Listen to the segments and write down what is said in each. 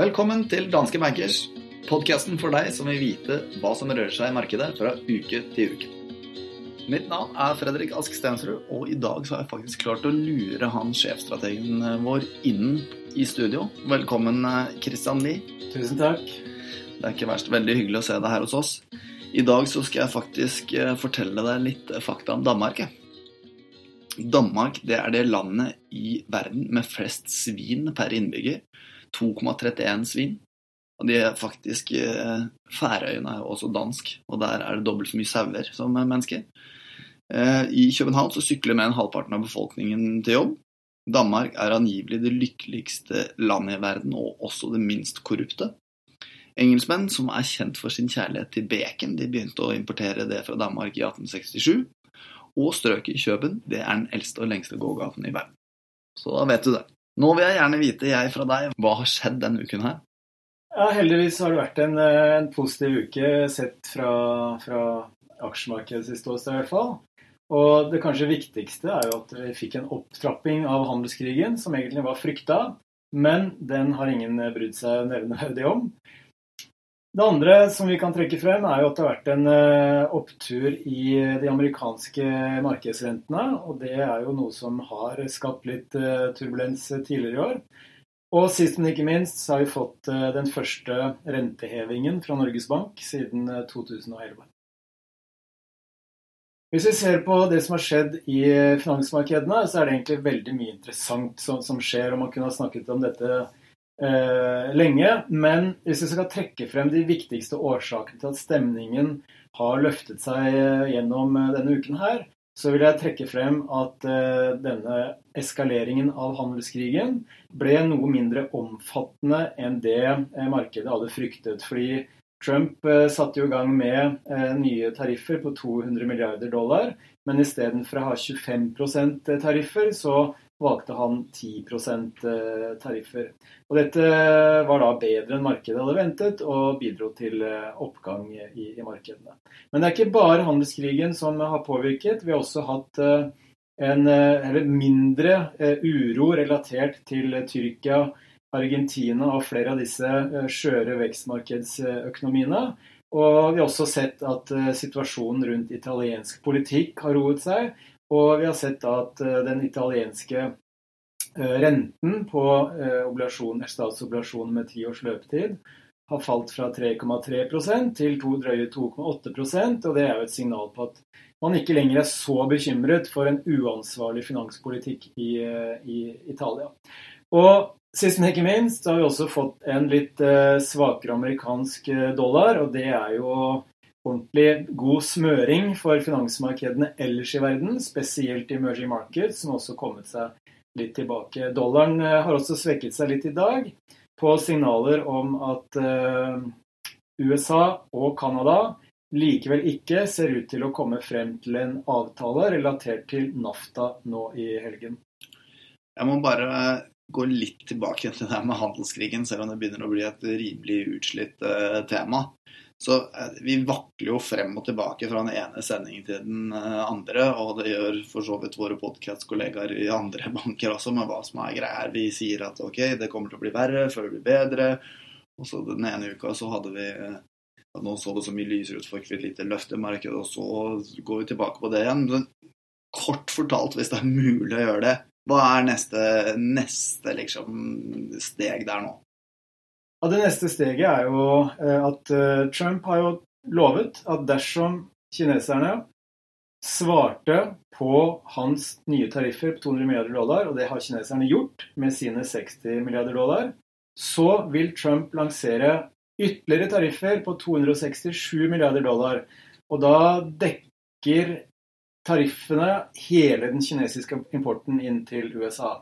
Velkommen til Danske Bankers, podkasten for deg som vil vite hva som rører seg i markedet fra uke til uke. Mitt navn er Fredrik Ask Stensrud, og i dag så har jeg faktisk klart å lure han sjefstrategen vår inn i studio. Velkommen, Christian Lie. Tusen takk. Det er ikke verst. Veldig hyggelig å se deg her hos oss. I dag så skal jeg faktisk eh, fortelle deg litt fakta om Danmark. Danmark det er det landet i verden med flest svin per innbygger. 2,31 svin. Og de er faktisk eh, Færøyene er jo også dansk, og der er det dobbelt så mye sauer som mennesker. Eh, I København så sykler mer enn halvparten av befolkningen til jobb. Danmark er angivelig det lykkeligste landet i verden, og også det minst korrupte. Engelskmenn, som er kjent for sin kjærlighet til bacon, de begynte å importere det fra Danmark i 1867. Og strøket i Kjøben, det er den eldste og lengste gågaten i verden. Så da vet du det. Nå vil jeg gjerne vite, jeg fra deg, hva har skjedd denne uken her? Ja, Heldigvis har det vært en, eh, en positiv uke sett fra, fra aksjemarkedets ståsted i hvert fall. Og det kanskje viktigste er jo at vi fikk en opptrapping av handelskrigen, som egentlig var frykta, men den har ingen brydd seg nevneverdig om. Det andre som vi kan trekke frem, er jo at det har vært en eh, opptur i de amerikanske markedsrentene. Og det er jo noe som har skapt litt eh, turbulens tidligere i år. Og sist, men ikke minst, så har vi fått eh, den første rentehevingen fra Norges Bank siden 2011. Hvis vi ser på det som har skjedd i finansmarkedene, så er det egentlig veldig mye interessant som, som skjer. og Man kunne ha snakket om dette eh, lenge. Men hvis vi skal trekke frem de viktigste årsakene til at stemningen har løftet seg eh, gjennom eh, denne uken her, så vil jeg trekke frem at eh, denne eskaleringen av handelskrigen ble noe mindre omfattende enn det eh, markedet hadde fryktet. fordi Trump eh, satte jo i gang med nye tariffer på 200 milliarder dollar, men istedenfor å ha 25% tariffer, så valgte han 10% tariffer. Og Dette var da bedre enn markedet hadde ventet, og bidro til oppgang i, i markedene. Men det er ikke bare handelskrigen som har påvirket. Vi har også hatt en mindre uro relatert til Tyrkia Argentina og flere av disse eh, skjøre vekstmarkedsøkonomiene. Og vi har også sett at eh, situasjonen rundt italiensk politikk har roet seg. Og vi har sett at eh, den italienske renten på statsobligasjonen med ti års løpetid har falt fra 3,3% til to drøye 2,8% og det er jo et signal på at man ikke lenger er så bekymret for en uansvarlig finanspolitikk i, i Italia. Og Sist, men ikke minst, har vi også fått en litt eh, svakere amerikansk eh, dollar. Og det er jo ordentlig god smøring for finansmarkedene ellers i verden, spesielt i emerging markets, som også kommet seg litt tilbake. Dollaren eh, har også svekket seg litt i dag på signaler om at USA og Canada likevel ikke ser ut til å komme frem til en avtale relatert til NAFTA nå i helgen. Jeg må bare gå litt tilbake til det med handelskrigen, selv om det begynner å bli et rimelig utslitt uh, tema. Så uh, vi vakler jo frem og tilbake fra den ene sendingen til den uh, andre. Og det gjør for så vidt våre podkastkollegaer i andre banker også, med hva som er greia her. Vi sier at ok, det kommer til å bli verre før det blir bedre. Og så den ene uka så hadde vi at nå så det så mye lysere ut for et lite løftemarked, og så går vi tilbake på det igjen. Men kort fortalt, hvis det er mulig å gjøre det, hva er neste, neste liksom, steg der nå? Ja, det neste steget er jo eh, at eh, Trump har jo lovet at dersom kineserne svarte på hans nye tariffer på 200 milliarder dollar, og det har kineserne gjort med sine 60 milliarder dollar, så vil Trump lansere ytterligere tariffer på 267 milliarder dollar. Og da dekker tariffene hele den kinesiske importen inn til USA.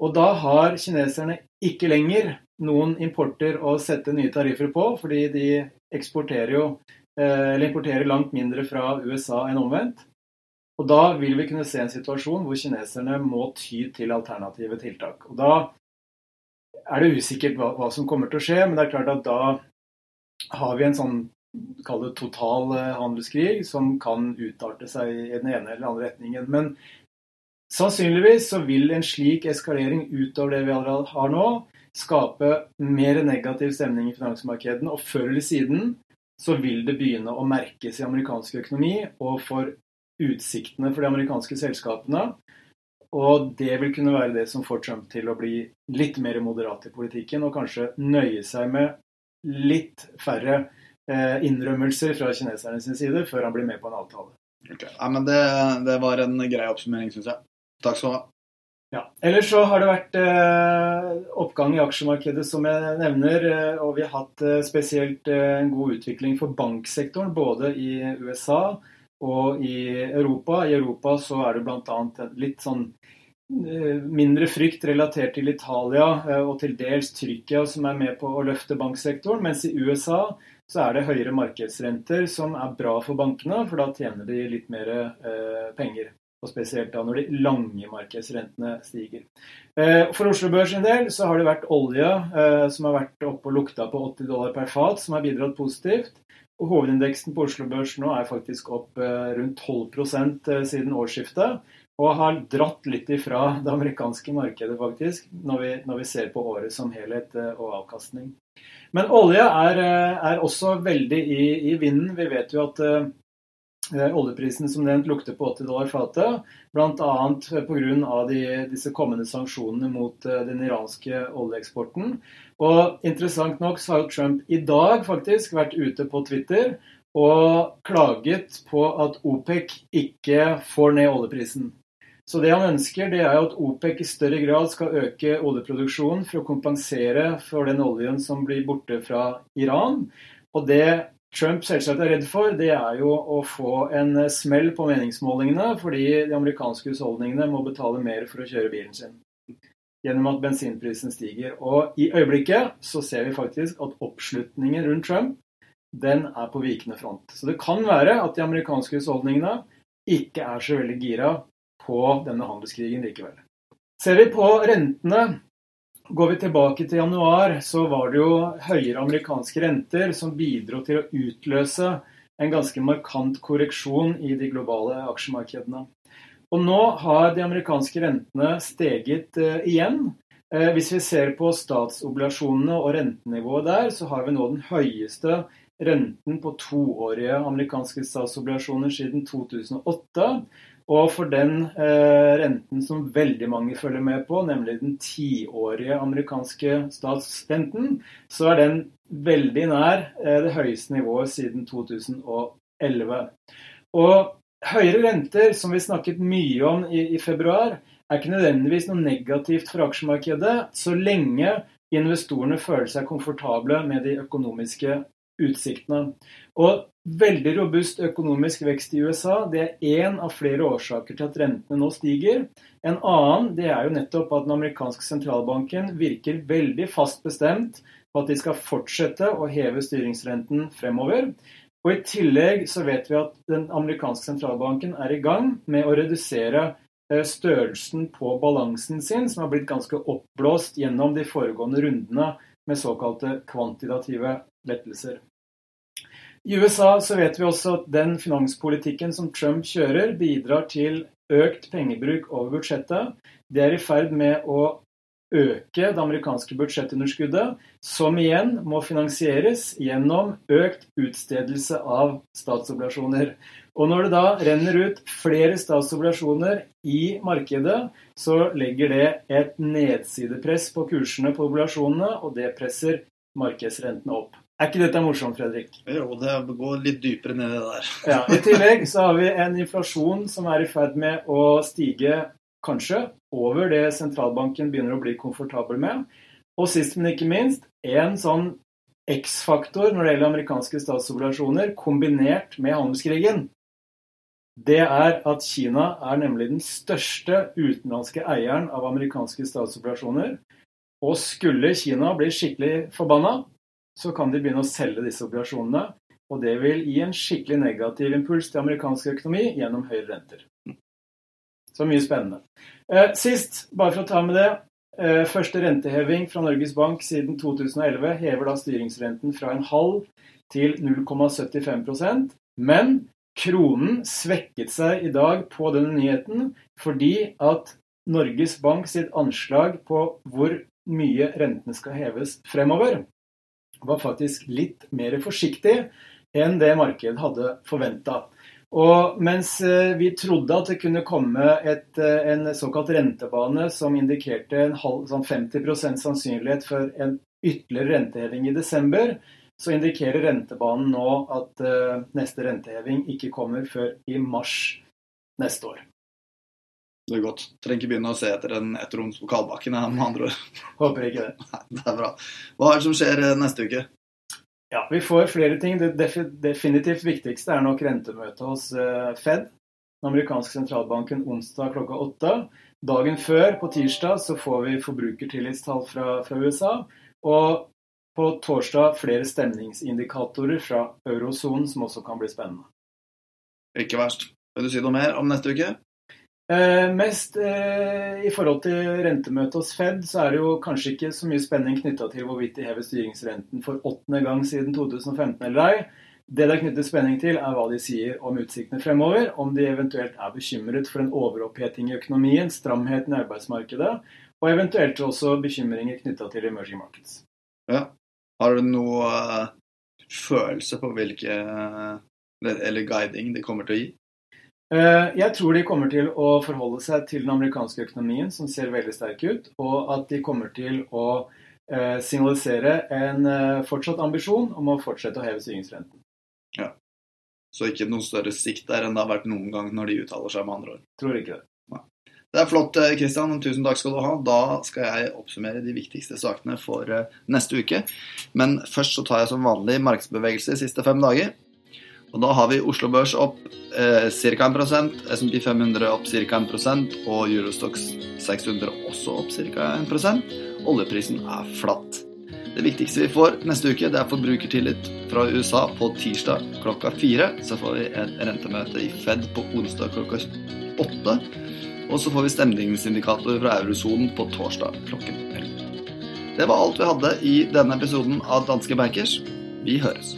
Og da har kineserne ikke lenger noen importer å sette nye tariffer på, fordi de eksporterer jo eh, eller importerer langt mindre fra USA enn omvendt. Og da vil vi kunne se en situasjon hvor kineserne må ty til alternative tiltak. Og da er det usikkert hva, hva som kommer til å skje, men det er klart at da har vi en sånn kall det total eh, handelskrig, som kan utarte seg i den ene eller andre retningen. Men sannsynligvis så vil en slik eskalering utover det vi allerede har nå, skape mer negativ stemning i finansmarkedene. Og før eller siden så vil det begynne å merkes i amerikansk økonomi og for utsiktene for de amerikanske selskapene. Og det vil kunne være det som får Trump til å bli litt mer moderat i politikken, og kanskje nøye seg med litt færre Eh, innrømmelser fra kineserne sin side før han blir med på en avtale. Okay. Ja, men det, det, var en grei oppsummering, syns jeg. Takk skal du ha. Ja. Ellers så har det vært eh, oppgang i aksjemarkedet, som jeg nevner. Eh, og vi har hatt eh, spesielt eh, en god utvikling for banksektoren, både i USA og i Europa. I Europa så er det bl.a. litt sånn eh, mindre frykt relatert til Italia og til dels Tyrkia som er med på å løfte banksektoren, mens i USA så er det høyere markedsrenter som er bra for bankene, for da tjener de litt mer eh, penger. Og spesielt da når de lange markedsrentene stiger. Eh, for Oslo Børs en del så har det vært olje eh, som har vært oppe og lukta på 80 dollar per fat, som har bidratt positivt. Og Hovedindeksen på Oslo Børs nå er faktisk opp eh, rundt 12 eh, siden årsskiftet. Og har dratt litt ifra det amerikanske markedet, faktisk, når vi, når vi ser på året som helhet og avkastning. Men olje er, er også veldig i, i, vinden. Vi vet jo at oljeprisen som nevnt lukter på 80 dollar fatet. Bl.a. pga. Disse kommende sanksjonene mot uh, den iranske oljeeksporten. Og interessant nok så har jo Trump i dag faktisk vært ute på Twitter og klaget på at OPEC ikke får ned oljeprisen. Så det han ønsker, det er at OPEC i større grad skal øke oljeproduksjonen for å kompensere for den oljen som blir borte fra Iran. Og det Trump selvsagt er redd for, det er jo å få en smell på meningsmålingene, fordi de amerikanske husholdningene må betale mer for å kjøre bilen sin. Gjennom at bensinprisen stiger. Og i øyeblikket så ser vi faktisk at oppslutningen rundt Trump den er på vikende front. Så det kan være at de amerikanske husholdningene ikke er så veldig gira på denne handelskrigen likevel. Ser vi på rentene, går vi tilbake til januar, så var det jo høyere amerikanske renter som bidro til å utløse en ganske markant korreksjon i de globale aksjemarkedene. Og nå har de amerikanske rentene steget uh, igjen. Uh, hvis vi ser på statsobligasjonene og rentenivået der, så har vi nå den høyeste renten på toårige amerikanske statsobligasjoner siden 2008. Og for den eh, renten som veldig mange følger med på, nemlig den tiårige amerikanske statsrenten, så er den veldig nær eh, det høyeste nivået siden 2011. Og høyere renter, som vi snakket mye om i, i februar, er ikke nødvendigvis noe negativt for aksjemarkedet, så lenge investorene føler seg komfortable med de økonomiske utsiktene. Og veldig robust økonomisk vekst i USA det er én av flere årsaker til at rentene nå stiger. En annen det er jo nettopp at den amerikanske sentralbanken virker veldig fast bestemt på at de skal fortsette å heve styringsrenten fremover. Og I tillegg så vet vi at den amerikanske sentralbanken er i gang med å redusere eh, størrelsen på balansen sin, som har blitt ganske oppblåst gjennom de foregående rundene med såkalte kvantitative lettelser. I USA så vet vi også at den finanspolitikken som Trump kjører, bidrar til økt pengebruk over budsjettet. Det er i ferd med å øke det amerikanske budsjettunderskuddet, som igjen må finansieres gjennom økt utstedelse av statsobligasjoner. Og når det da renner ut flere statsobligasjoner i markedet, så legger det et nedsidepress på kursene på obligasjonene, og det presser markedsrentene opp. Er ikke dette morsomt, Fredrik? Jo, det går litt dypere ned i det der. ja, I tillegg så har vi en inflasjon som er i ferd med å stige kanskje over det sentralbanken begynner å bli komfortabel med. Og sist, men ikke minst, en sånn X-faktor når det gjelder amerikanske statsobligasjoner, kombinert med handelskrigen. Det er at Kina er nemlig den største utenlandske eieren av amerikanske statsobligasjoner. Og skulle Kina bli skikkelig forbanna, så kan de begynne å selge disse obligasjonene. Og det vil gi en skikkelig negativ impuls til amerikansk økonomi gjennom høyere renter. Så mye spennende. Eh, sist, bare for å ta med det. Eh, første renteheving fra Norges Bank siden 2011 hever da styringsrenten fra en halv til 0,75% Men kronen svekket seg i dag på denne nyheten fordi at Norges Bank sitt anslag på hvor mye rentene skal heves fremover, var faktisk litt mer forsiktig enn det markedet hadde forventa. Og mens eh, vi trodde at det kunne komme et, eh, en såkalt rentebane som indikerte en halv, sånn 50% sannsynlighet for en ytterligere renteheving i desember, så indikerer rentebanen nå at uh, neste renteheving ikke kommer før i mars neste år. Det er godt. Trenger ikke begynne å se etter en ettroms på Kalbakken, med andre ord. Håper ikke det. Nei, det er bra. Hva er det som skjer eh, neste uke? Ja, Vi får flere ting. Det definitivt viktigste er nok rentemøtet hos eh, Fed, den amerikanske sentralbanken, onsdag klokka åtte. Dagen før, på tirsdag, så får vi forbrukertillitstall fra, fra USA. Og på torsdag flere stemningsindikatorer fra eurosonen, som også kan bli spennende. Ikke verst. Vil du si noe mer om neste uke? Eh, mest eh, i forhold til rentemøtet hos Fed, så er det jo kanskje ikke så mye spenning knytta til hvorvidt de hever styringsrenten for åttende gang siden 2015 eller ei. Det det er knyttet spenning til, er hva de sier om utsiktene fremover. Om de eventuelt er bekymret for en overoppheting i økonomien, stramheten i arbeidsmarkedet, og eventuelt også bekymringer knytta til emerging markets. Ja. Har du noe uh, følelse på hvilke eller guiding de kommer til å gi? Eh, jeg tror de kommer til å forholde seg til den amerikanske økonomien, som ser veldig sterk ut, og at de kommer til å eh, signalisere en eh, fortsatt ambisjon om å fortsette å heve styringsrenten. Ja. Så ikke noe større sikt der enn det har vært noen gang når de uttaler seg, med andre ord. Tror ikke det. Det er flott, Kristian. Tusen takk skal du ha. Da skal jeg oppsummere de viktigste sakene for neste uke. Men først så tar jeg som vanlig markedsbevegelse de siste fem dager. Og da har vi Oslo Børs opp eh, ca. 1 SMP 500 opp ca. 1% og Eurostox 600 også opp ca. 1% Oljeprisen er flatt. Det viktigste vi får neste uke, det er forbrukertillit fra USA på tirsdag klokka fire. Så får vi et rentemøte i Fed på onsdag klokka åtte. Og så får vi stemningsindikatorer fra eurosonen på torsdag klokken 11. Det var alt vi hadde i denne episoden av Danske Bankers. Vi høres.